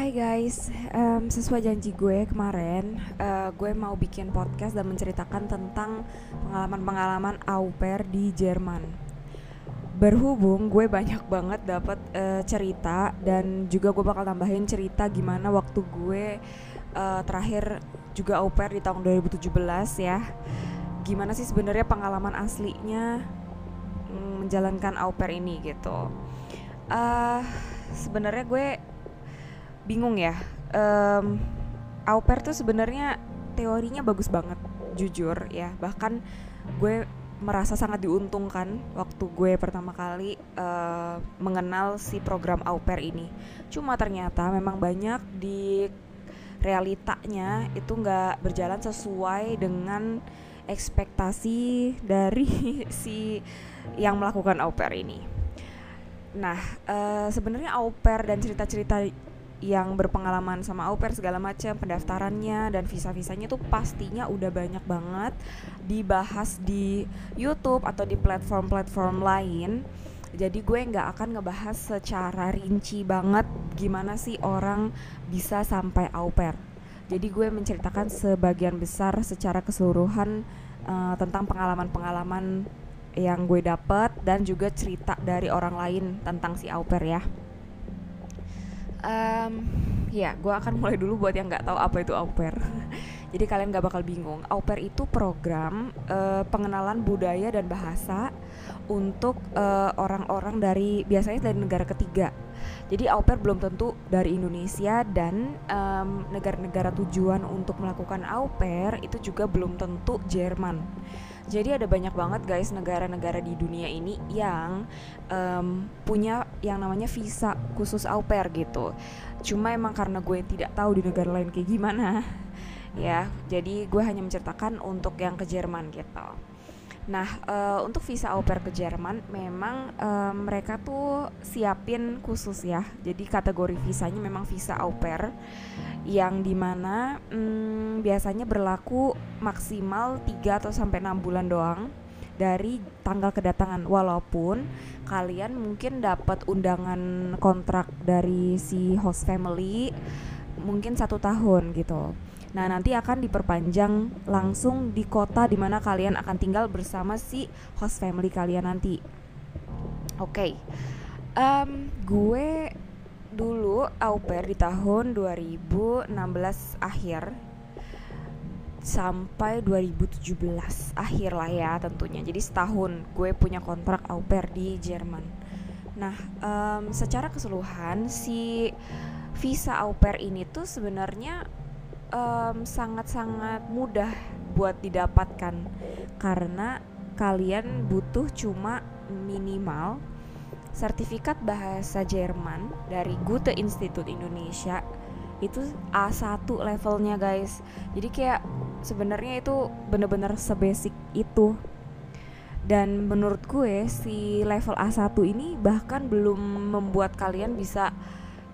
Hai guys, um, sesuai janji gue kemarin, uh, gue mau bikin podcast dan menceritakan tentang pengalaman-pengalaman au pair di Jerman. Berhubung gue banyak banget dapat uh, cerita dan juga gue bakal tambahin cerita gimana waktu gue uh, terakhir juga au pair di tahun 2017 ya. Gimana sih sebenarnya pengalaman aslinya mm, menjalankan au pair ini gitu. Uh, sebenarnya gue bingung ya. Um, au pair tuh sebenarnya teorinya bagus banget jujur ya. Bahkan gue merasa sangat diuntungkan waktu gue pertama kali uh, mengenal si program au pair ini. Cuma ternyata memang banyak di realitanya itu nggak berjalan sesuai dengan ekspektasi dari si yang melakukan au pair ini. Nah, uh, sebenarnya au pair dan cerita-cerita yang berpengalaman sama au pair segala macam pendaftarannya dan visa-visanya tuh pastinya udah banyak banget dibahas di YouTube atau di platform-platform lain. Jadi gue nggak akan ngebahas secara rinci banget gimana sih orang bisa sampai au pair. Jadi gue menceritakan sebagian besar secara keseluruhan uh, tentang pengalaman-pengalaman yang gue dapet dan juga cerita dari orang lain tentang si au pair ya um, ya gue akan mulai dulu buat yang nggak tahu apa itu au pair. Jadi kalian gak bakal bingung. Au pair itu program uh, pengenalan budaya dan bahasa untuk eh, orang-orang uh, dari biasanya dari negara ketiga. Jadi au pair belum tentu dari Indonesia dan negara-negara um, tujuan untuk melakukan au pair itu juga belum tentu Jerman jadi ada banyak banget guys negara-negara di dunia ini yang um, punya yang namanya visa khusus au pair gitu. Cuma emang karena gue tidak tahu di negara lain kayak gimana, ya. Jadi gue hanya menceritakan untuk yang ke Jerman gitu. Nah, uh, untuk visa au pair ke Jerman memang uh, mereka tuh siapin khusus ya. Jadi kategori visanya memang visa au pair yang di mana hmm, biasanya berlaku maksimal 3 atau sampai 6 bulan doang dari tanggal kedatangan walaupun kalian mungkin dapat undangan kontrak dari si host family mungkin satu tahun gitu nah nanti akan diperpanjang langsung di kota di mana kalian akan tinggal bersama si host family kalian nanti. Oke. Okay. um, gue dulu au pair di tahun 2016 akhir sampai 2017 akhir lah ya tentunya. Jadi setahun gue punya kontrak au pair di Jerman. Nah um, secara keseluruhan si visa au pair ini tuh sebenarnya um, sangat-sangat mudah buat didapatkan. Karena kalian butuh cuma minimal sertifikat bahasa Jerman dari Goethe Institut Indonesia. Itu A1 levelnya guys. Jadi kayak sebenarnya itu bener-bener sebasic itu. Dan menurut gue si level A1 ini bahkan belum membuat kalian bisa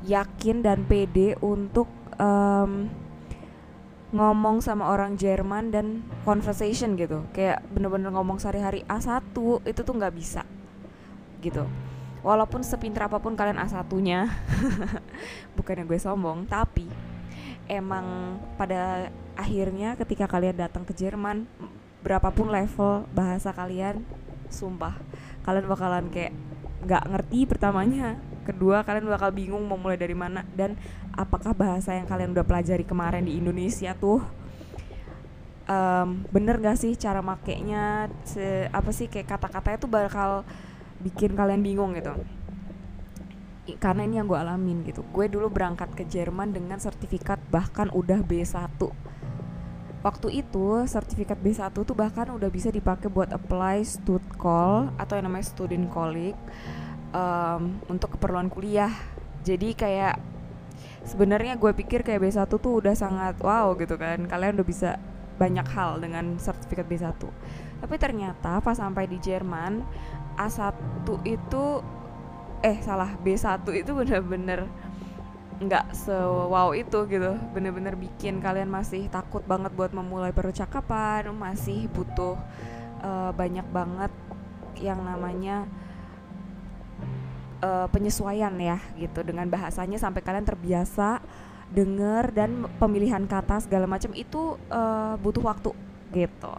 yakin dan pede untuk um, ngomong sama orang Jerman dan conversation gitu. Kayak bener-bener ngomong sehari-hari A1 itu tuh nggak bisa. Gitu. Walaupun sepintar apa pun kalian A1-nya bukannya gue sombong tapi emang pada akhirnya ketika kalian datang ke Jerman berapapun level bahasa kalian sumpah kalian bakalan kayak nggak ngerti pertamanya kedua kalian bakal bingung mau mulai dari mana dan apakah bahasa yang kalian udah pelajari kemarin di Indonesia tuh um, bener gak sih cara makainya? Apa sih kayak kata-katanya tuh bakal bikin kalian bingung gitu. Karena ini yang gue alamin gitu. Gue dulu berangkat ke Jerman dengan sertifikat bahkan udah B1 waktu itu sertifikat B1 tuh bahkan udah bisa dipakai buat apply stud call atau yang namanya student colleague um, untuk keperluan kuliah. Jadi kayak sebenarnya gue pikir kayak B1 tuh udah sangat wow gitu kan. Kalian udah bisa banyak hal dengan sertifikat B1 tapi ternyata pas sampai di Jerman A1 itu eh salah B1 itu bener-bener nggak sewow itu gitu. Bener-bener bikin kalian masih takut banget buat memulai percakapan masih butuh uh, banyak banget yang namanya uh, penyesuaian ya gitu. Dengan bahasanya sampai kalian terbiasa denger dan pemilihan kata segala macam itu uh, butuh waktu gitu.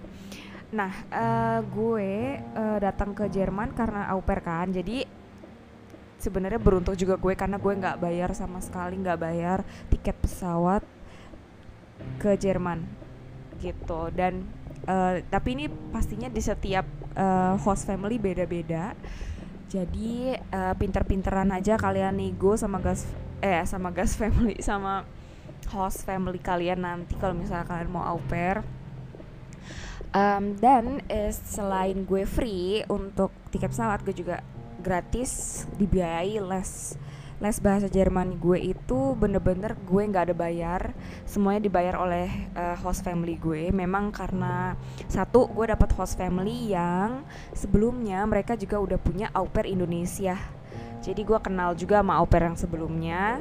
Nah, uh, gue uh, datang ke Jerman karena au pair kan, jadi sebenarnya beruntung juga gue karena gue nggak bayar sama sekali nggak bayar tiket pesawat ke Jerman gitu. Dan uh, tapi ini pastinya di setiap uh, host family beda-beda jadi uh, pinter-pinteran aja kalian nego sama gas eh sama gas family sama host family kalian nanti kalau misalnya kalian mau au pair. Um, dan eh, selain gue free untuk tiket pesawat gue juga gratis dibiayai les les bahasa Jerman gue itu bener-bener gue nggak ada bayar. Semuanya dibayar oleh uh, host family gue. Memang karena satu gue dapat host family yang sebelumnya mereka juga udah punya au pair Indonesia. Jadi gue kenal juga sama au pair yang sebelumnya.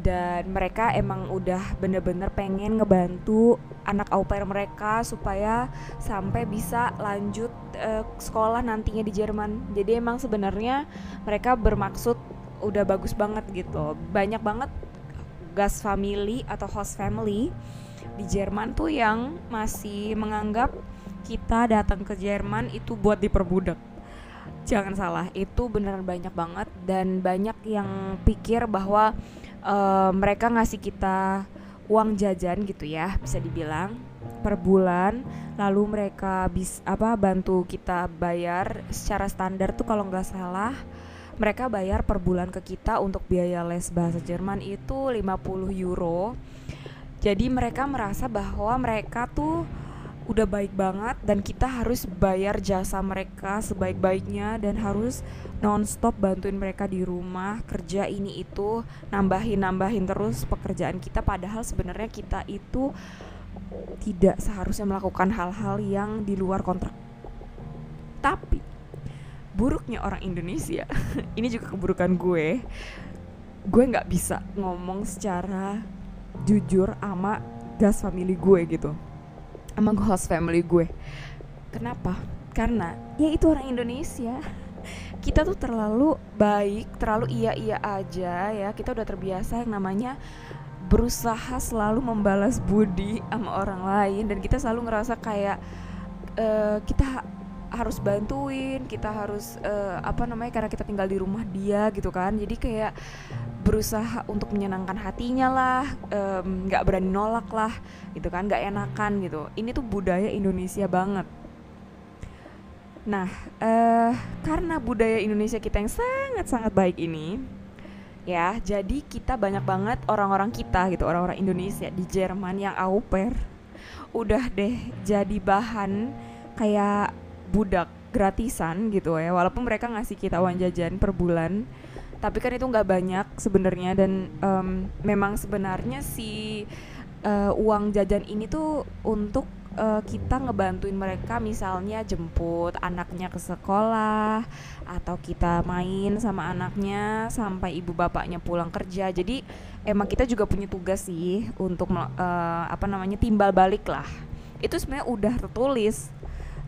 Dan mereka emang udah bener-bener pengen ngebantu anak au pair mereka supaya sampai bisa lanjut uh, sekolah nantinya di Jerman. Jadi emang sebenarnya mereka bermaksud udah bagus banget gitu. Banyak banget gas family atau host family di Jerman tuh yang masih menganggap kita datang ke Jerman itu buat diperbudak. Jangan salah, itu beneran banyak banget dan banyak yang pikir bahwa uh, mereka ngasih kita uang jajan gitu ya bisa dibilang per bulan lalu mereka bis apa bantu kita bayar secara standar tuh kalau nggak salah mereka bayar per bulan ke kita untuk biaya les bahasa Jerman itu 50 euro. Jadi mereka merasa bahwa mereka tuh udah baik banget dan kita harus bayar jasa mereka sebaik-baiknya dan harus nonstop bantuin mereka di rumah kerja ini itu nambahin nambahin terus pekerjaan kita. Padahal sebenarnya kita itu tidak seharusnya melakukan hal-hal yang di luar kontrak buruknya orang Indonesia. Ini juga keburukan gue. Gue nggak bisa ngomong secara jujur ama gas family gue gitu. Sama host family gue. Kenapa? Karena ya itu orang Indonesia. Kita tuh terlalu baik terlalu iya iya aja ya. Kita udah terbiasa yang namanya berusaha selalu membalas budi sama orang lain. Dan kita selalu ngerasa kayak uh, kita harus bantuin kita harus uh, apa namanya karena kita tinggal di rumah dia gitu kan. Jadi kayak berusaha untuk menyenangkan hatinya lah nggak um, berani nolak lah gitu kan nggak enakan gitu. Ini tuh budaya Indonesia banget. Nah uh, karena budaya Indonesia kita yang sangat sangat baik ini ya jadi kita banyak banget orang-orang kita gitu orang-orang Indonesia di Jerman yang au pair udah deh jadi bahan kayak budak gratisan gitu ya. Walaupun mereka ngasih kita uang jajan per bulan tapi kan itu nggak banyak sebenarnya. Dan um, memang sebenarnya si uh, uang jajan ini tuh untuk uh, kita ngebantuin mereka misalnya jemput anaknya ke sekolah atau kita main sama anaknya sampai ibu bapaknya pulang kerja. Jadi emang kita juga punya tugas sih untuk uh, apa namanya timbal balik lah. Itu sebenarnya udah tertulis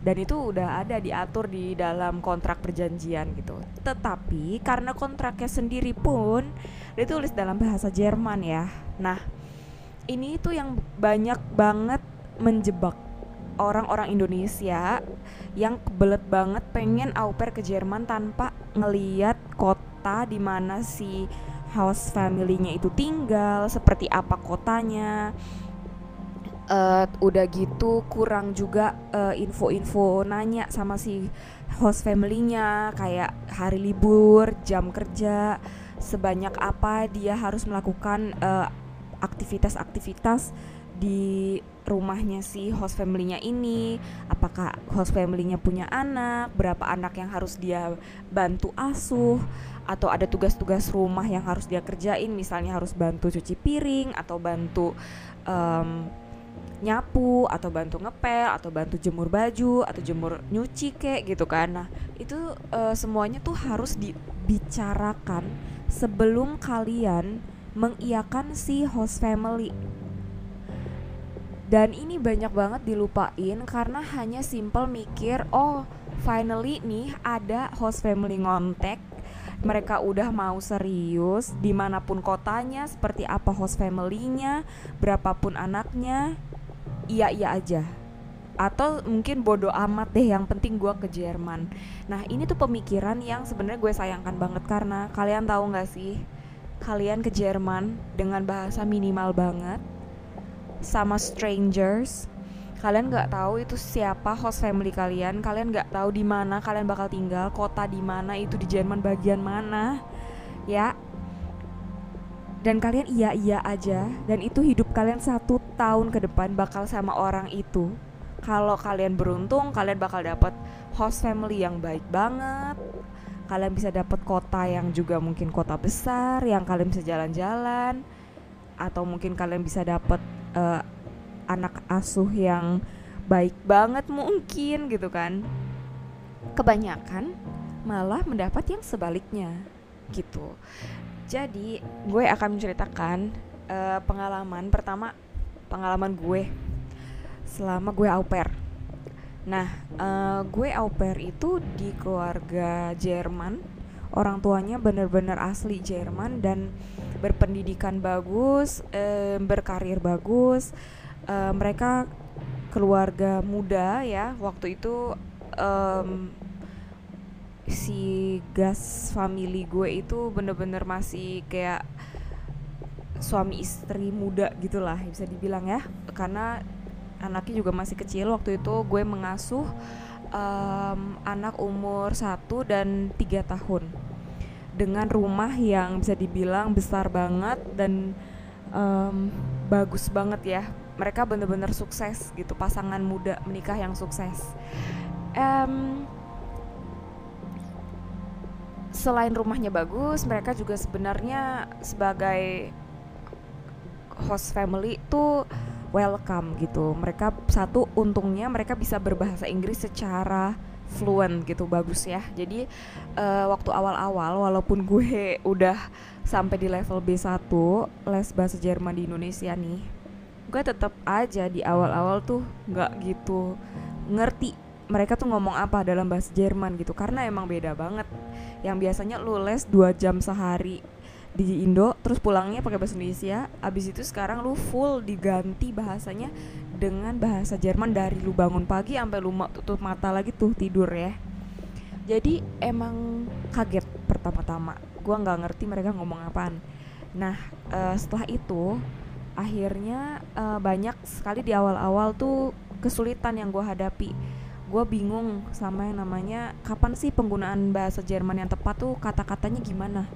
dan itu udah ada diatur di dalam kontrak perjanjian gitu. Tetapi karena kontraknya sendiri pun ditulis dalam bahasa Jerman ya. Nah, ini itu yang banyak banget menjebak orang-orang Indonesia yang kebelet banget pengen au pair ke Jerman tanpa ngeliat kota di mana si house family-nya itu tinggal, seperti apa kotanya, uh, udah gitu kurang juga uh, info-info nanya sama si host family-nya kayak hari libur, jam kerja, sebanyak apa dia harus melakukan eh, aktivitas-aktivitas di rumahnya si host family-nya ini, apakah host family-nya punya anak, berapa anak yang harus dia bantu asuh atau ada tugas-tugas rumah yang harus dia kerjain, misalnya harus bantu cuci piring atau bantu um, nyapu atau bantu ngepel atau bantu jemur baju atau jemur nyuci kek gitu kan. Nah itu uh, semuanya tuh harus dibicarakan sebelum kalian mengiakan si host family. Dan ini banyak banget dilupain karena hanya simple mikir oh finally nih ada host family ngontek mereka udah mau serius di mana pun kotanya seperti apa host family-nya berapapun anaknya iya iya aja. Atau mungkin bodoh amat deh yang penting gue ke Jerman. Nah ini tuh pemikiran yang sebenarnya gue sayangkan banget karena kalian tahu nggak sih kalian ke Jerman dengan bahasa minimal banget sama strangers kalian nggak tahu itu siapa host family kalian kalian nggak tahu di mana kalian bakal tinggal kota di mana itu di Jerman bagian mana ya. Dan kalian iya iya aja dan itu hidup kalian satu tahun ke depan bakal sama orang itu. Kalau kalian beruntung kalian bakal dapat host family yang baik banget. Kalian bisa dapat kota yang juga mungkin kota besar yang kalian bisa jalan-jalan atau mungkin kalian bisa dapat uh, anak asuh yang baik banget mungkin gitu kan. Kebanyakan malah mendapat yang sebaliknya gitu. Jadi gue akan menceritakan uh, pengalaman pertama pengalaman gue selama gue au pair. Nah uh, gue au pair itu di keluarga Jerman. Orang tuanya bener-bener asli Jerman dan berpendidikan bagus, uh, berkarir bagus, uh, mereka keluarga muda ya waktu itu um, si gas family gue itu bener-bener masih kayak suami istri muda gitulah bisa dibilang ya. Karena anaknya juga masih kecil waktu itu gue mengasuh um, anak umur satu dan tiga tahun. Dengan rumah yang bisa dibilang besar banget dan um, bagus banget ya mereka bener-bener sukses gitu pasangan muda menikah yang sukses. Um, selain rumahnya bagus mereka juga sebenarnya sebagai host family tuh welcome gitu. Mereka satu untungnya mereka bisa berbahasa Inggris secara fluent gitu bagus ya. Jadi uh, waktu awal-awal walaupun gue udah sampai di level B1 les bahasa Jerman di Indonesia nih gue tetap aja di awal-awal tuh nggak gitu ngerti mereka tuh ngomong apa dalam bahasa Jerman gitu. Karena emang beda banget. Yang biasanya lu les dua jam sehari di Indo terus pulangnya pakai bahasa Indonesia abis itu sekarang lu full diganti bahasanya dengan bahasa Jerman dari lu bangun pagi sampai lu tutup mata lagi tuh tidur ya. Jadi emang kaget pertama-tama. Gue nggak ngerti mereka ngomong apaan. Nah uh, setelah itu akhirnya uh, banyak sekali di awal-awal tuh kesulitan yang gue hadapi gue bingung sama yang namanya kapan sih penggunaan bahasa Jerman yang tepat tuh kata-katanya gimana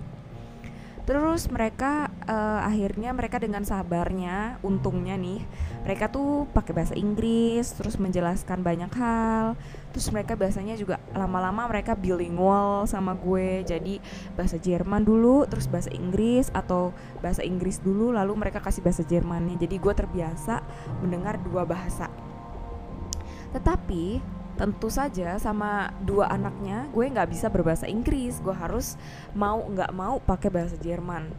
Terus mereka uh, akhirnya mereka dengan sabarnya, untungnya nih, mereka tuh pakai bahasa Inggris, terus menjelaskan banyak hal. Terus mereka biasanya juga lama-lama mereka bilingual sama gue. Jadi bahasa Jerman dulu, terus bahasa Inggris atau bahasa Inggris dulu lalu mereka kasih bahasa Jermannya. Jadi gue terbiasa mendengar dua bahasa. Tetapi tentu saja sama dua anaknya gue nggak bisa berbahasa Inggris gue harus mau nggak mau pakai bahasa Jerman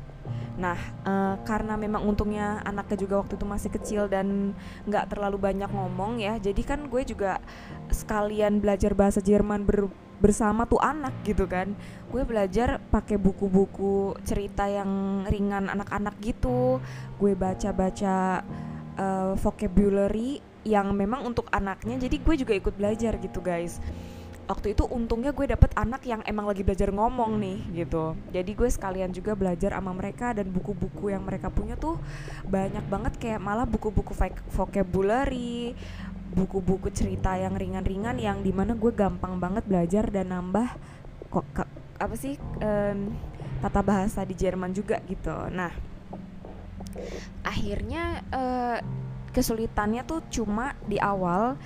nah uh, karena memang untungnya anaknya juga waktu itu masih kecil dan nggak terlalu banyak ngomong ya jadi kan gue juga sekalian belajar bahasa Jerman ber bersama tuh anak gitu kan. Gue belajar pakai buku-buku cerita yang ringan anak-anak gitu. Gue baca-baca uh, vocabulary yang memang untuk anaknya jadi gue juga ikut belajar gitu guys waktu itu untungnya gue dapet anak yang emang lagi belajar ngomong nih gitu. Jadi gue sekalian juga belajar sama mereka dan buku-buku yang mereka punya tuh banyak banget kayak malah buku-buku vocabulary buku-buku cerita yang ringan-ringan yang di mana gue gampang banget belajar dan nambah kok apa sih um, tata bahasa di Jerman juga gitu. Nah akhirnya uh, kesulitannya tuh cuma di awal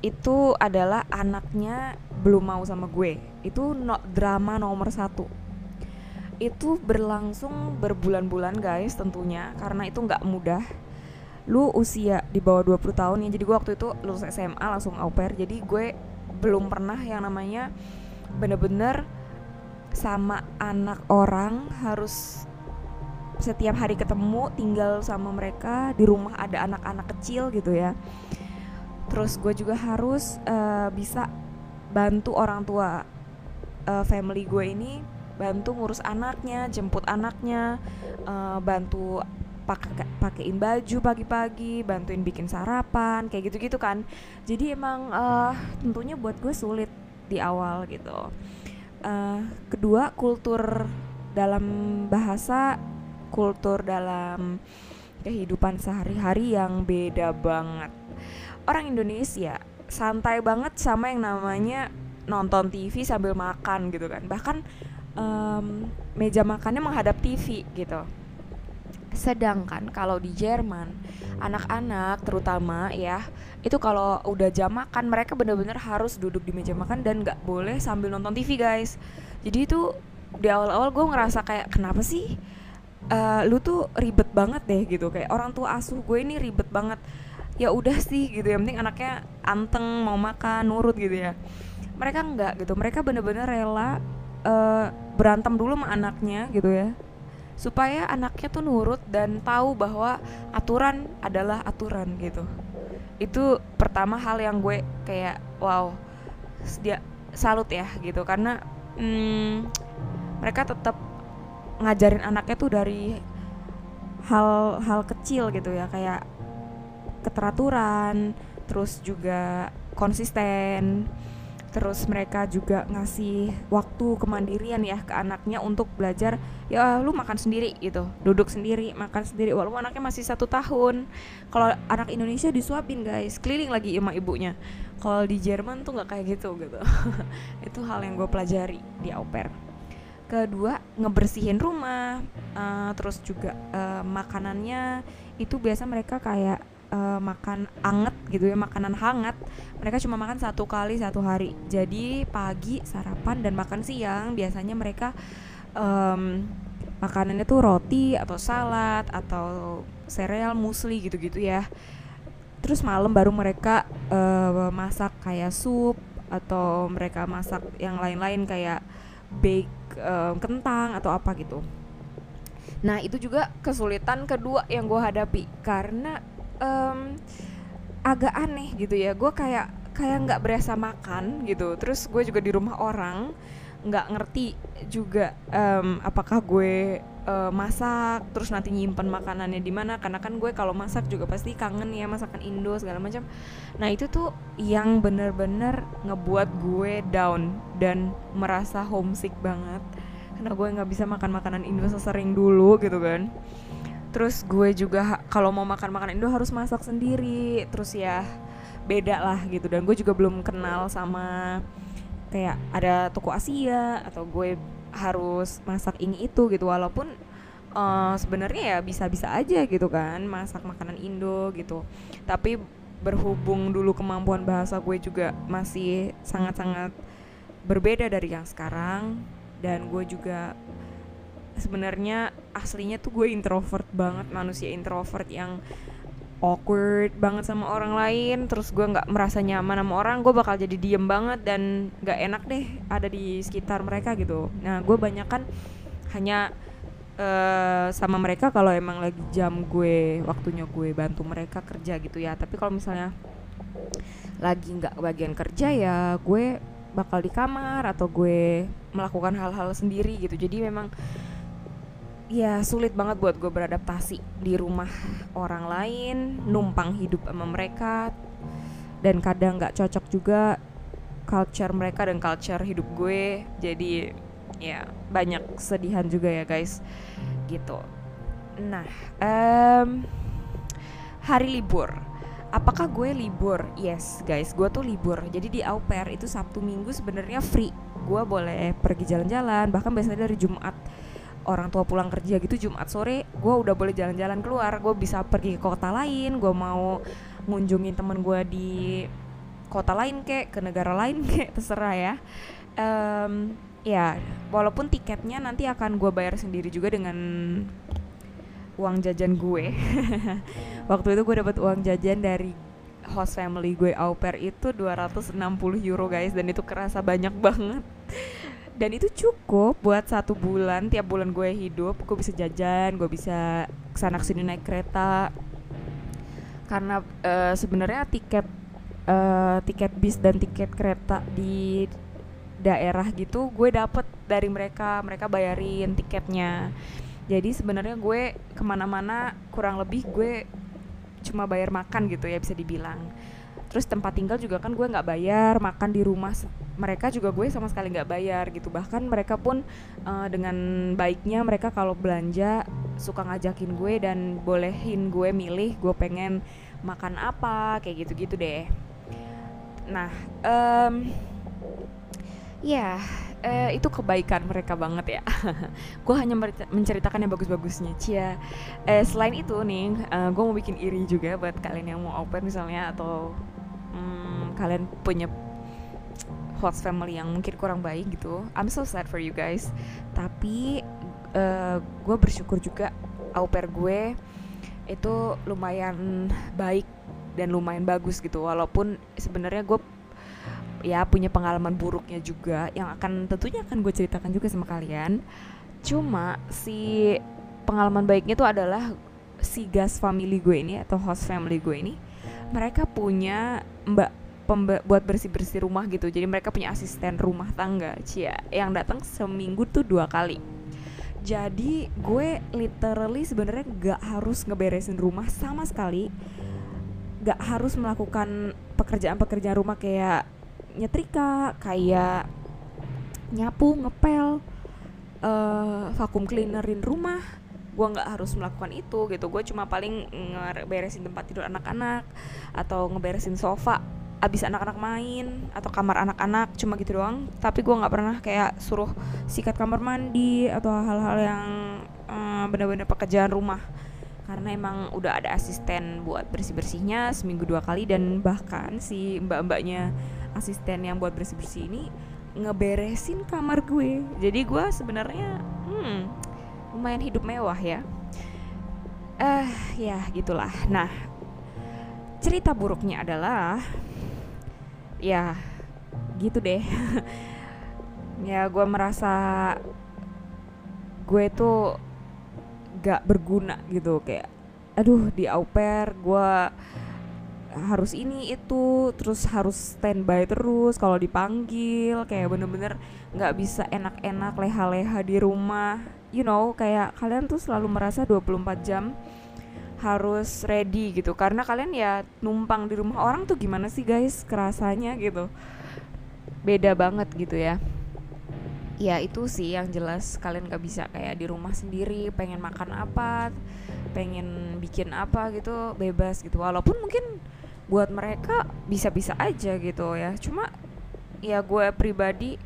itu adalah anaknya belum mau sama gue. Itu no, drama nomor satu. Itu berlangsung berbulan-bulan guys tentunya. Karena itu nggak mudah. Lu usia di bawah 20 tahun ya. Jadi gue waktu itu lulus SMA langsung au pair. Jadi gue belum pernah yang namanya bener-bener sama anak orang harus setiap hari ketemu tinggal sama mereka. Di rumah ada anak-anak kecil gitu ya terus gue juga harus uh, bisa bantu orang tua uh, family gue ini bantu ngurus anaknya jemput anaknya uh, bantu pakai pakein baju pagi-pagi bantuin bikin sarapan kayak gitu-gitu kan. Jadi emang uh, tentunya buat gue sulit di awal gitu. Uh, kedua kultur dalam bahasa kultur dalam kehidupan sehari-hari yang beda banget orang Indonesia santai banget sama yang namanya nonton TV sambil makan gitu kan. Bahkan um, meja makannya menghadap TV gitu. Sedangkan kalau di Jerman, anak-anak terutama ya, itu kalau udah jam makan mereka bener-bener harus duduk di meja makan dan nggak boleh sambil nonton TV guys. Jadi itu di awal-awal gue ngerasa kayak kenapa sih uh, lu tuh ribet banget deh gitu. Kayak orang tua asuh gue ini ribet banget ya udah sih gitu yang penting anaknya anteng mau makan nurut gitu ya. Mereka nggak gitu mereka bener-bener rela uh, berantem dulu sama anaknya gitu ya. Supaya anaknya tuh nurut dan tahu bahwa aturan adalah aturan gitu. Itu pertama hal yang gue kayak wow dia salut ya gitu. Karena hmm, mereka tetap ngajarin anaknya tuh dari hal-hal kecil gitu ya. Kayak keteraturan terus juga konsisten terus mereka juga ngasih waktu kemandirian ya ke anaknya untuk belajar ya lu makan sendiri gitu duduk sendiri makan sendiri walaupun anaknya masih satu tahun. Kalau anak Indonesia disuapin guys keliling lagi sama ibunya. Kalau di Jerman tuh nggak kayak gitu gitu. Itu hal yang gue pelajari di au pair. Kedua ngebersihin rumah uh, terus juga uh, makanannya. Itu biasa mereka kayak uh, makan anget gitu ya makanan hangat mereka cuma makan satu kali satu hari. Jadi pagi sarapan dan makan siang biasanya mereka um, makanannya tuh roti atau salad atau sereal musli gitu-gitu ya. Terus malam baru mereka uh, masak kayak sup atau mereka masak yang lain-lain kayak bake um, kentang atau apa gitu. Nah itu juga kesulitan kedua yang gue hadapi. Karena um, agak aneh gitu ya. Gue kayak kayak nggak berasa makan gitu. Terus gue juga di rumah orang nggak ngerti juga um, apakah gue uh, masak terus nanti nyimpen makanannya di mana. Karena kan gue kalau masak juga pasti kangen ya masakan Indo segala macam. Nah itu tuh yang bener-bener ngebuat gue down dan merasa homesick banget. Karena gue nggak bisa makan makanan Indo sesering dulu gitu kan terus gue juga kalau mau makan makanan Indo harus masak sendiri. Terus ya beda lah gitu. Dan gue juga belum kenal sama kayak ada toko Asia atau gue harus masak ini itu gitu. Walaupun uh, sebenarnya ya bisa-bisa aja gitu kan masak makanan Indo gitu. Tapi berhubung dulu kemampuan bahasa gue juga masih sangat-sangat berbeda dari yang sekarang dan gue juga sebenarnya aslinya tuh gue introvert banget manusia introvert yang awkward banget sama orang lain terus gue nggak merasa nyaman sama orang gue bakal jadi diem banget dan nggak enak deh ada di sekitar mereka gitu. Nah gue banyak kan hanya uh, sama mereka kalau emang lagi jam gue waktunya gue bantu mereka kerja gitu ya. Tapi kalau misalnya lagi nggak bagian kerja ya gue bakal di kamar atau gue melakukan hal-hal sendiri gitu. Jadi memang ya sulit banget buat gue beradaptasi di rumah orang lain numpang hidup sama mereka dan kadang nggak cocok juga culture mereka dan culture hidup gue. Jadi ya banyak sedihan juga ya guys. Gitu. Nah um, hari libur. Apakah gue libur? Yes guys gue tuh libur. Jadi di au pair itu sabtu minggu sebenarnya free. Gue boleh pergi jalan-jalan bahkan biasanya dari jumat orang tua pulang kerja gitu Jumat sore gue udah boleh jalan-jalan keluar. Gue bisa pergi ke kota lain gue mau ngunjungin temen gue di kota lain kek ke negara lain kek terserah ya. Um, ya walaupun tiketnya nanti akan gue bayar sendiri juga dengan uang jajan gue. Waktu itu gue dapat uang jajan dari host family gue au pair itu 260 euro guys. Dan itu kerasa banyak banget dan itu cukup buat satu bulan tiap bulan gue hidup gue bisa jajan gue bisa ke sana ke sini naik kereta. Karena uh, sebenarnya tiket uh, tiket bis dan tiket kereta di daerah gitu gue dapet dari mereka mereka bayarin tiketnya. Jadi sebenarnya gue ke mana-mana kurang lebih gue cuma bayar makan gitu ya bisa dibilang terus tempat tinggal juga kan gue nggak bayar makan di rumah mereka juga gue sama sekali nggak bayar gitu. Bahkan mereka pun uh, dengan baiknya mereka kalau belanja suka ngajakin gue dan bolehin gue milih gue pengen makan apa kayak gitu-gitu deh. Nah um, ya uh, itu kebaikan mereka banget ya. Gue hanya menceritakan yang bagus-bagusnya cia. Uh, selain itu nih uh, gue mau bikin iri juga buat kalian yang mau open misalnya atau hmm, kalian punya host family yang mungkin kurang baik gitu. I'm so sad for you guys. Tapi uh, gue bersyukur juga au pair gue itu lumayan baik dan lumayan bagus gitu. Walaupun sebenarnya gue ya punya pengalaman buruknya juga yang akan tentunya akan gue ceritakan juga sama kalian. Cuma si pengalaman baiknya itu adalah si gas family gue ini atau host family gue ini mereka punya mbak pembe buat bersih bersih rumah gitu. Jadi mereka punya asisten rumah tangga cia yang datang seminggu tuh dua kali. Jadi gue literally sebenarnya gak harus ngeberesin rumah sama sekali. Gak harus melakukan pekerjaan-pekerjaan rumah kayak nyetrika kayak nyapu ngepel uh, vakum cleanerin rumah gue nggak harus melakukan itu gitu. Gue cuma paling ngeberesin tempat tidur anak-anak atau ngeberesin sofa abis anak-anak main atau kamar anak-anak cuma gitu doang. Tapi gue nggak pernah kayak suruh sikat kamar mandi atau hal-hal yang uh, benar-benar pekerjaan rumah. Karena emang udah ada asisten buat bersih-bersihnya seminggu dua kali dan bahkan si mbak-mbaknya asisten yang buat bersih-bersih ini ngeberesin kamar gue. Jadi gue sebenarnya hmm lumayan hidup mewah ya. Eh uh, ya gitulah. Nah cerita buruknya adalah ya gitu deh. Ya gue merasa gue tuh gak berguna gitu kayak aduh di au pair gue harus ini itu terus harus standby terus kalau dipanggil. Kayak bener-bener nggak bisa enak-enak leha-leha di rumah you know kayak kalian tuh selalu merasa 24 jam harus ready gitu. Karena kalian ya numpang di rumah orang tuh gimana sih guys? Kerasanya gitu. Beda banget gitu ya. Ya itu sih yang jelas kalian gak bisa kayak di rumah sendiri pengen makan apa pengen bikin apa gitu bebas gitu. Walaupun mungkin buat mereka bisa-bisa aja gitu ya. Cuma ya gue pribadi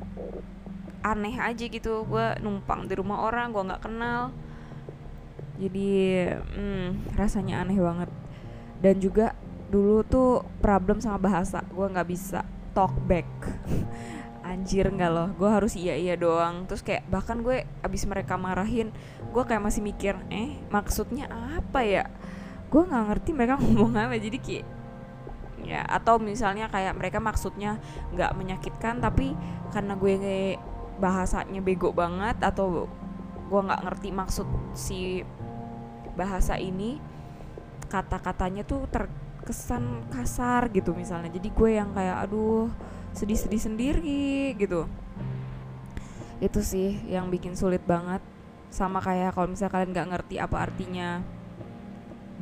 aneh aja gitu. Gue numpang di rumah orang gue nggak kenal. Jadi hmm, rasanya aneh banget. Dan juga dulu tuh problem sama bahasa gue nggak bisa talk back. Anjir nggak loh. Gue harus iya iya doang. Terus kayak bahkan gue abis mereka marahin gue kayak masih mikir eh maksudnya apa ya? Gue nggak ngerti mereka ngomong apa. Jadi kayak ya atau misalnya kayak mereka maksudnya nggak menyakitkan tapi karena gue bahasanya bego banget atau gue nggak ngerti maksud si bahasa ini kata-katanya tuh terkesan kasar gitu misalnya. Jadi gue yang kayak aduh sedih-sedih sendiri gitu. Itu sih yang bikin sulit banget. Sama kayak kalau misalnya kalian nggak ngerti apa artinya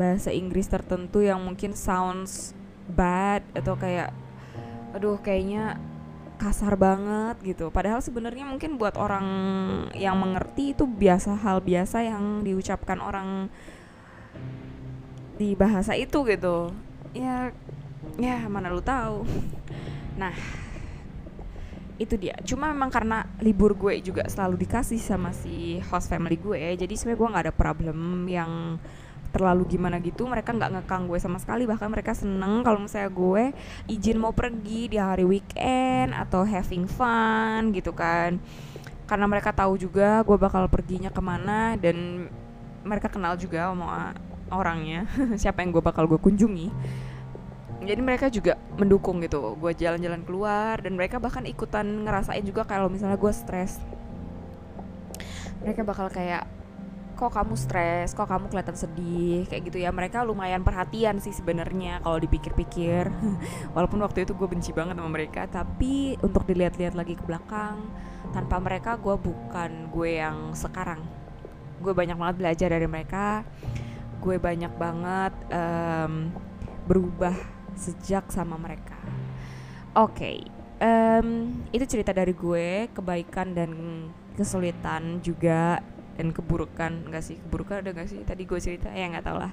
bahasa Inggris tertentu yang mungkin sounds bad atau kayak aduh kayaknya kasar banget gitu. Padahal sebenarnya mungkin buat orang yang mengerti itu biasa hal biasa yang diucapkan orang di bahasa itu gitu. Ya ya mana lu tahu. Nah, itu dia. Cuma memang karena libur gue juga selalu dikasih sama si host family gue, jadi sebenarnya gue nggak ada problem yang terlalu gimana gitu mereka nggak ngekang gue sama sekali. Bahkan mereka seneng kalau misalnya gue izin mau pergi di hari weekend atau having fun gitu kan. Karena mereka tahu juga gue bakal perginya ke mana dan mereka kenal juga sama orangnya siapa yang gue bakal gue kunjungi. Jadi mereka juga mendukung gitu gue jalan-jalan keluar dan mereka bahkan ikutan ngerasain juga kalau misalnya gue stres mereka bakal kayak kok kamu stres kok kamu kelihatan sedih kayak gitu ya. Mereka lumayan perhatian sih sebenarnya kalau dipikir-pikir. Walaupun waktu itu gue benci banget sama mereka tapi untuk dilihat-lihat lagi ke belakang tanpa mereka gue bukan gue yang sekarang. Gue banyak banget belajar dari mereka. Gue banyak banget um, berubah sejak sama mereka. Oke okay, um, itu cerita dari gue kebaikan dan kesulitan juga dan keburukan enggak sih? Keburukan ada enggak sih? Tadi gue cerita ya nggak tau lah.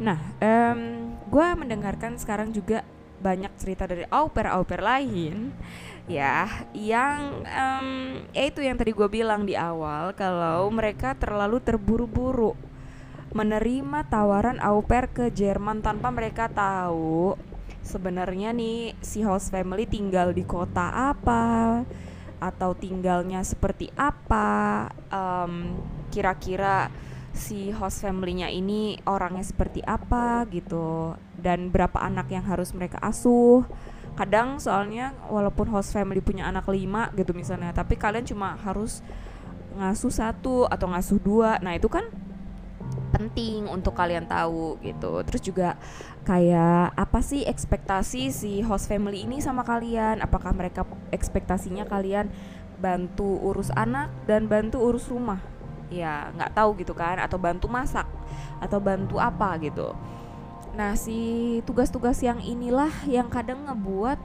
Nah um, gue mendengarkan sekarang juga banyak cerita dari au pair au pair lain ya yang um, ya itu yang tadi gue bilang di awal kalau mereka terlalu terburu-buru menerima tawaran au pair ke Jerman tanpa mereka tahu sebenarnya nih si host family tinggal di kota apa atau tinggalnya seperti apa um, kira-kira si host family-nya ini orangnya seperti apa gitu dan berapa anak yang harus mereka asuh. Kadang soalnya walaupun host family punya anak lima gitu misalnya tapi kalian cuma harus ngasuh satu atau ngasuh dua. Nah itu kan penting untuk kalian tahu gitu. Terus juga kayak apa sih ekspektasi si host family ini sama kalian? Apakah mereka ekspektasinya kalian bantu urus anak dan bantu urus rumah? Ya nggak tahu gitu kan? Atau bantu masak atau bantu apa gitu. Nah si tugas-tugas yang inilah yang kadang ngebuat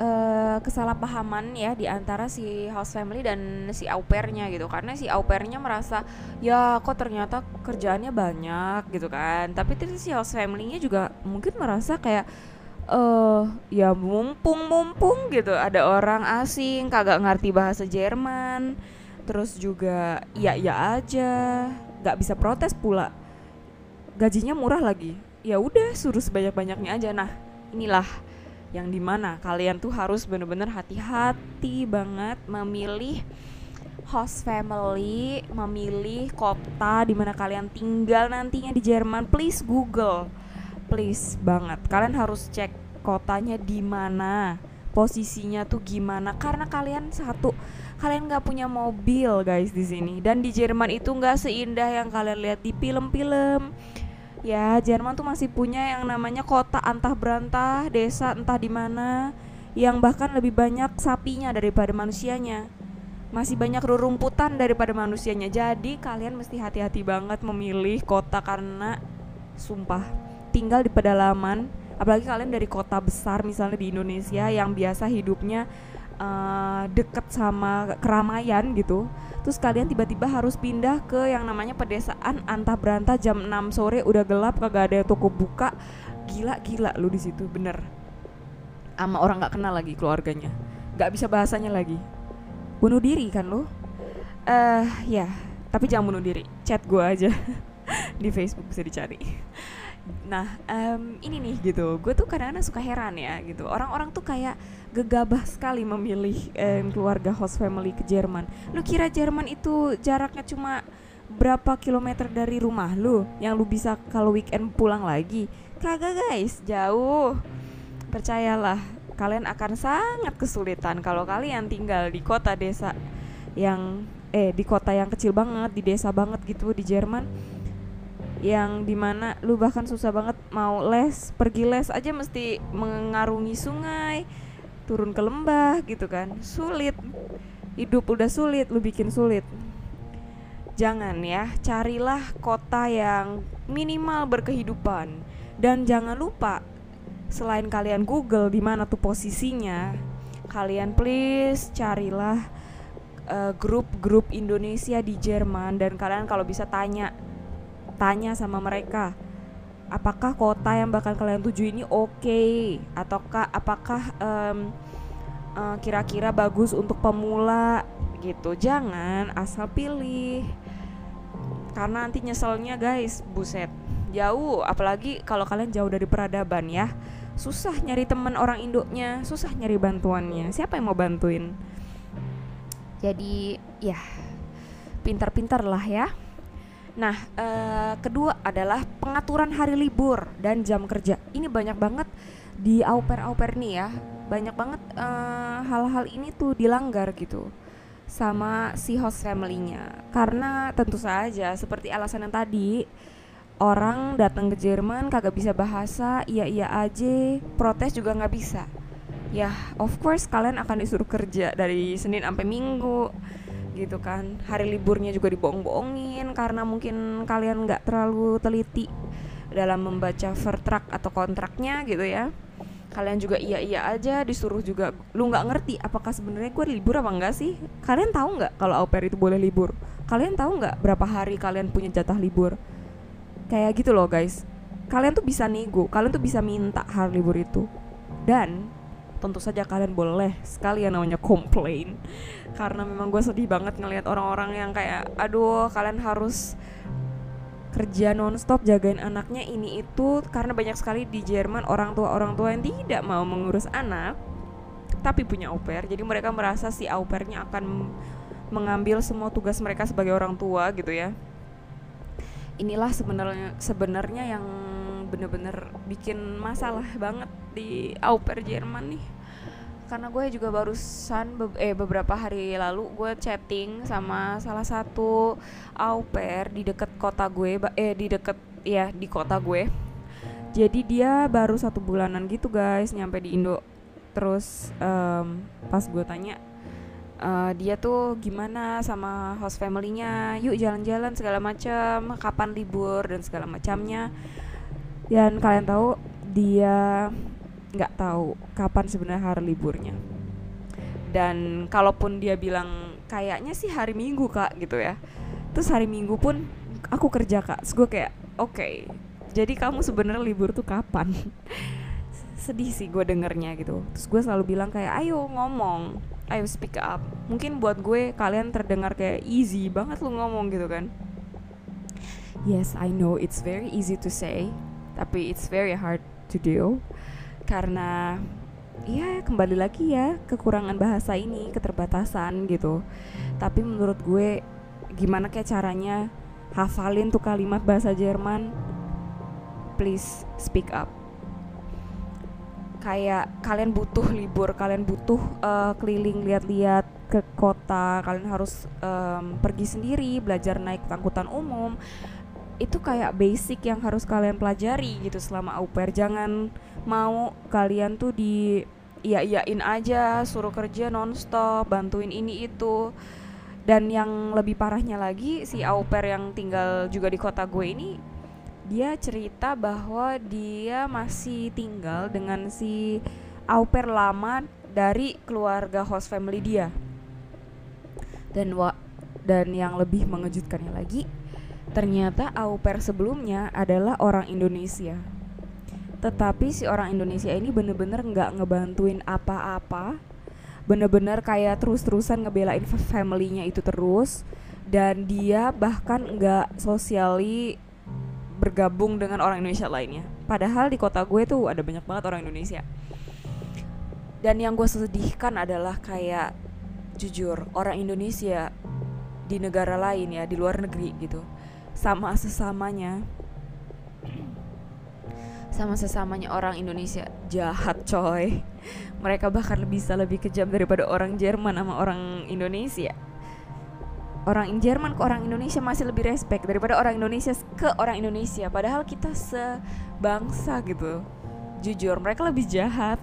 uh, kesalahpahaman ya di antara si host family dan si au pairnya gitu. Karena si au pairnya merasa ya kok ternyata kerjaannya banyak gitu kan. Tapi terus si host familynya juga mungkin merasa kayak eh uh, ya mumpung mumpung gitu ada orang asing kagak ngerti bahasa Jerman terus juga ya ya aja nggak bisa protes pula. Gajinya murah lagi. Ya udah suruh sebanyak banyaknya aja. Nah inilah yang di mana kalian tuh harus bener-bener hati-hati banget memilih host family, memilih kota di mana kalian tinggal nantinya di Jerman. Please Google, please banget. Kalian harus cek kotanya di mana, posisinya tuh gimana. Karena kalian satu, kalian nggak punya mobil guys di sini. Dan di Jerman itu nggak seindah yang kalian lihat di film-film ya Jerman tuh masih punya yang namanya kota antah berantah desa entah di mana yang bahkan lebih banyak sapinya daripada manusianya. Masih banyak rerumputan daripada manusianya. Jadi kalian mesti hati-hati banget memilih kota karena sumpah tinggal di pedalaman. Apalagi kalian dari kota besar misalnya di Indonesia yang biasa hidupnya uh, deket sama keramaian gitu terus kalian tiba-tiba harus pindah ke yang namanya pedesaan antah berantah jam 6 sore. Udah gelap kagak ada toko buka. Gila gila lu di situ bener. Sama orang nggak kenal lagi keluarganya. Nggak bisa bahasanya lagi. Bunuh diri kan lo uh, ya tapi jangan bunuh diri. Chat gue aja. Di Facebook bisa dicari. Nah, um, ini nih gitu. Gue tuh kadang-kadang suka heran ya gitu. Orang-orang tuh kayak gegabah sekali memilih um, keluarga host family ke Jerman. Lu kira Jerman itu jaraknya cuma berapa kilometer dari rumah lu yang lu bisa kalau weekend pulang lagi? Kagak guys, jauh. Percayalah, kalian akan sangat kesulitan kalau kalian tinggal di kota desa yang eh di kota yang kecil banget, di desa banget gitu di Jerman yang di mana lu bahkan susah banget mau les pergi les aja mesti mengarungi sungai turun ke lembah gitu kan. Sulit. Hidup udah sulit lu bikin sulit. Jangan ya carilah kota yang minimal berkehidupan. Dan jangan lupa selain kalian Google di mana tuh posisinya kalian please carilah eh, grup-grup uh, Indonesia di Jerman. Dan kalian kalau bisa tanya tanya sama mereka apakah kota yang bakal kalian tuju ini oke? Okay? ataukah apakah um, uh, kira-kira bagus untuk pemula gitu? Jangan asal pilih. Karena nanti nyeselnya guys buset. Jauh apalagi kalau kalian jauh dari peradaban ya. Susah nyari teman orang induknya susah nyari bantuannya. Siapa yang mau bantuin? Jadi ya pintar-pintar lah ya Nah, uh, kedua adalah pengaturan hari libur dan jam kerja. Ini banyak banget di auper auper nih ya, banyak banget eh, hal-hal ini tuh dilanggar gitu. sama si host family-nya karena tentu saja seperti alasan yang tadi orang datang ke Jerman kagak bisa bahasa iya iya aja protes juga nggak bisa ya of course kalian akan disuruh kerja dari Senin sampai Minggu gitu kan. Hari liburnya juga dibohong-bohongin karena mungkin kalian nggak terlalu teliti dalam membaca vertrag atau kontraknya gitu ya. Kalian juga iya iya aja disuruh juga lu nggak ngerti apakah sebenarnya gue libur apa enggak sih? Kalian tahu nggak kalau au pair itu boleh libur? Kalian tahu nggak berapa hari kalian punya jatah libur? Kayak gitu loh guys. Kalian tuh bisa nego kalian tuh bisa minta hari libur itu. Dan tentu saja kalian boleh sekali yang namanya komplain karena memang gue sedih banget ngelihat orang-orang yang kayak aduh kalian harus kerja nonstop jagain anaknya. Ini itu karena banyak sekali di Jerman orang tua orang tua yang tidak mau mengurus anak tapi punya au pair. Jadi mereka merasa si au pairnya akan mengambil semua tugas mereka sebagai orang tua gitu ya. Inilah sebenarnya sebenarnya yang bener-bener bikin masalah banget di au pair Jerman nih karena gue juga barusan be eh beberapa hari lalu gue chatting sama salah satu au pair di deket kota gue eh di deket ya di kota gue. Jadi dia baru satu bulanan gitu guys nyampe di Indo. Terus um, pas gue tanya uh, dia tuh gimana sama host familynya? Yuk jalan-jalan segala macam kapan libur? dan segala macamnya. Dan kalian tahu dia nggak tahu kapan sebenarnya hari liburnya. Dan kalaupun dia bilang kayaknya sih hari minggu kak gitu ya. Terus hari minggu pun aku kerja kak. Terus gue kayak oke okay, jadi kamu sebenarnya libur tuh kapan? Sedih sih gue dengernya gitu. Terus gue selalu bilang kayak ayo ngomong ayo speak up. Mungkin buat gue kalian terdengar kayak easy banget lu ngomong gitu kan. Yes I know it's very easy to say tapi it's very hard to do karena ya kembali lagi ya kekurangan bahasa ini keterbatasan gitu. Tapi menurut gue gimana kayak caranya hafalin tuh kalimat bahasa Jerman? Please speak up. Kayak kalian butuh libur kalian butuh uh, keliling lihat-lihat ke kota kalian harus um, pergi sendiri belajar naik angkutan umum. Itu kayak basic yang harus kalian pelajari gitu selama au pair. Jangan mau kalian tuh di iya iyain aja suruh kerja nonstop bantuin ini itu. Dan yang lebih parahnya lagi si au pair yang tinggal juga di kota gue ini dia cerita bahwa dia masih tinggal dengan si au pair lama dari keluarga host family dia. Dan wa dan yang lebih mengejutkannya lagi ternyata au pair sebelumnya adalah orang Indonesia tetapi si orang Indonesia ini bener-bener nggak ngebantuin apa-apa. Bener-bener kayak terus-terusan ngebelain familynya itu terus. Dan dia bahkan nggak sosiali bergabung dengan orang Indonesia lainnya. Padahal di kota gue tuh ada banyak banget orang Indonesia. Dan yang gue sedihkan adalah kayak jujur orang Indonesia di negara lain ya di luar negeri gitu sama sesamanya sama sesamanya orang Indonesia. Jahat coy. Mereka bahkan bisa lebih kejam daripada orang Jerman sama orang Indonesia. Orang Jerman ke orang Indonesia masih lebih respect daripada orang Indonesia ke orang Indonesia. Padahal kita sebangsa gitu. Jujur mereka lebih jahat.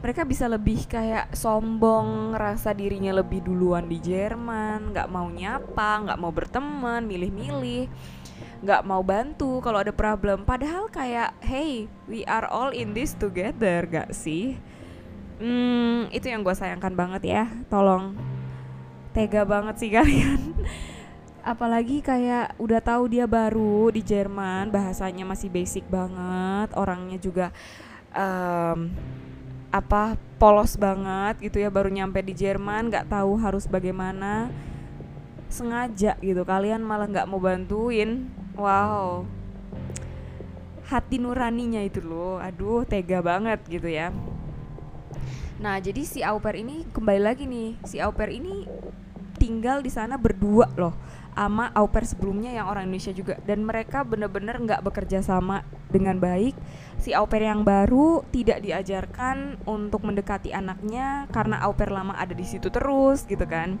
Mereka bisa lebih kayak sombong rasa dirinya lebih duluan di Jerman nggak mau nyapa nggak mau berteman milih-milih nggak mau bantu kalau ada problem. Padahal kayak hey we are all in this together gak sih? Hmm, itu yang gue sayangkan banget ya. Tolong tega banget sih kalian. Apalagi kayak udah tahu dia baru di Jerman bahasanya masih basic banget orangnya juga um, apa polos banget gitu ya baru nyampe di Jerman nggak tahu harus bagaimana. Sengaja gitu kalian malah nggak mau bantuin wow. Hati nuraninya itu loh. Aduh tega banget gitu ya. Nah jadi si au pair ini kembali lagi nih si au pair ini tinggal di sana berdua loh sama au pair sebelumnya yang orang Indonesia juga. Dan mereka bener-bener nggak bekerja sama dengan baik. Si au pair yang baru tidak diajarkan untuk mendekati anaknya karena au pair lama ada di situ terus gitu kan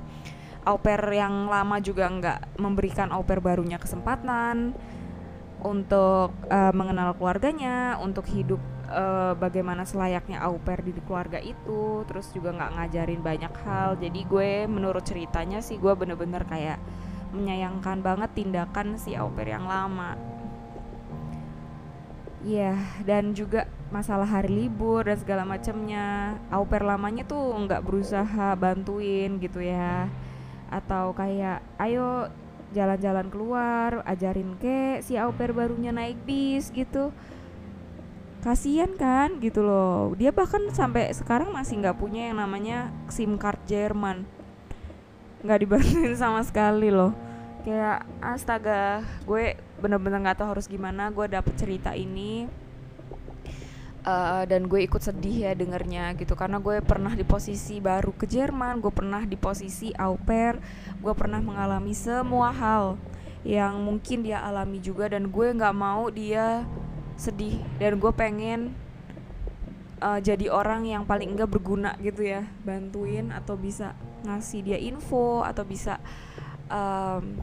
au pair yang lama juga nggak memberikan au pair barunya kesempatan untuk uh, mengenal keluarganya untuk hidup uh, bagaimana selayaknya au pair di keluarga itu terus juga nggak ngajarin banyak hal jadi gue menurut ceritanya sih gue bener-bener kayak menyayangkan banget tindakan si au pair yang lama Iya, yeah, dan juga masalah hari libur dan segala macamnya. Au pair lamanya tuh nggak berusaha bantuin gitu ya. Atau kayak ayo jalan-jalan keluar, ajarin ke si au pair barunya naik bis gitu. Kasian kan gitu loh. Dia bahkan sampai sekarang masih nggak punya yang namanya SIM card Jerman. Nggak dibantuin sama sekali loh kayak astaga gue bener-bener nggak tahu harus gimana gue dapet cerita ini uh, dan gue ikut sedih ya dengernya gitu. Karena gue pernah di posisi baru ke Jerman gue pernah di posisi au pair gue pernah mengalami semua hal yang mungkin dia alami juga dan gue nggak mau dia sedih. Dan gue pengen uh, jadi orang yang paling enggak berguna gitu ya bantuin atau bisa ngasih dia info atau bisa um,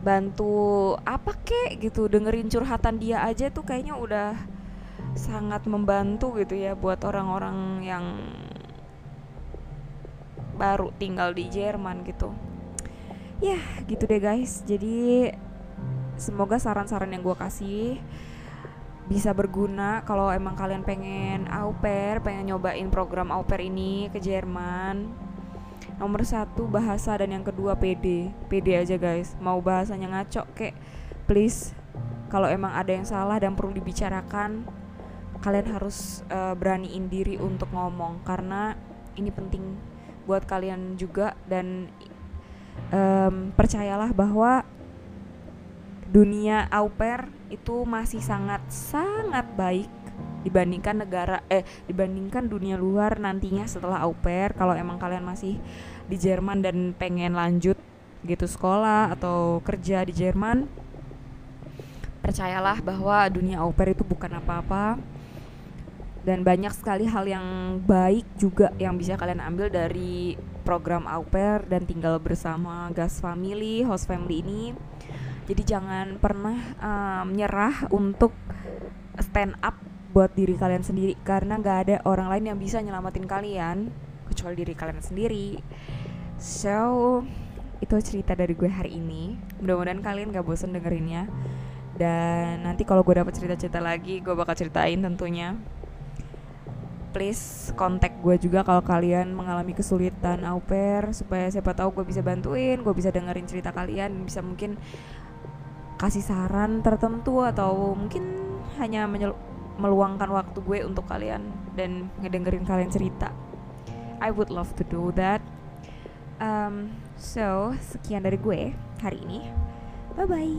bantu apa kek gitu dengerin curhatan dia aja tuh kayaknya udah sangat membantu gitu ya buat orang-orang yang baru tinggal di Jerman gitu. Ya gitu deh guys. Jadi semoga saran-saran yang gue kasih bisa berguna. Kalau emang kalian pengen au pair pengen nyobain program au pair ini ke Jerman nomor satu bahasa dan yang kedua PD PD aja guys. Mau bahasanya ngaco kek please. Kalau emang ada yang salah dan perlu dibicarakan kalian harus uh, beraniin diri untuk ngomong karena ini penting buat kalian juga dan um, percayalah bahwa dunia au pair itu masih sangat sangat baik dibandingkan negara eh dibandingkan dunia luar nantinya setelah au pair. Kalau emang kalian masih di Jerman dan pengen lanjut gitu sekolah atau kerja di Jerman percayalah bahwa dunia au pair itu bukan apa-apa dan banyak sekali hal yang baik juga yang bisa kalian ambil dari program au pair dan tinggal bersama gas family, host family ini. Jadi jangan pernah um, menyerah untuk stand up buat diri kalian sendiri karena nggak ada orang lain yang bisa nyelamatin kalian kecuali diri kalian sendiri. So itu cerita dari gue hari ini. Mudah-mudahan kalian gak bosen dengerinnya. Dan nanti kalau gue dapat cerita-cerita lagi gue bakal ceritain tentunya please kontak gue juga kalau kalian mengalami kesulitan au pair supaya siapa tahu gue bisa bantuin gue bisa dengerin cerita kalian bisa mungkin kasih saran tertentu atau mungkin hanya meluangkan waktu gue untuk kalian dan ngedengerin kalian cerita. I would love to do that. Um, so sekian dari gue hari ini. Bye bye.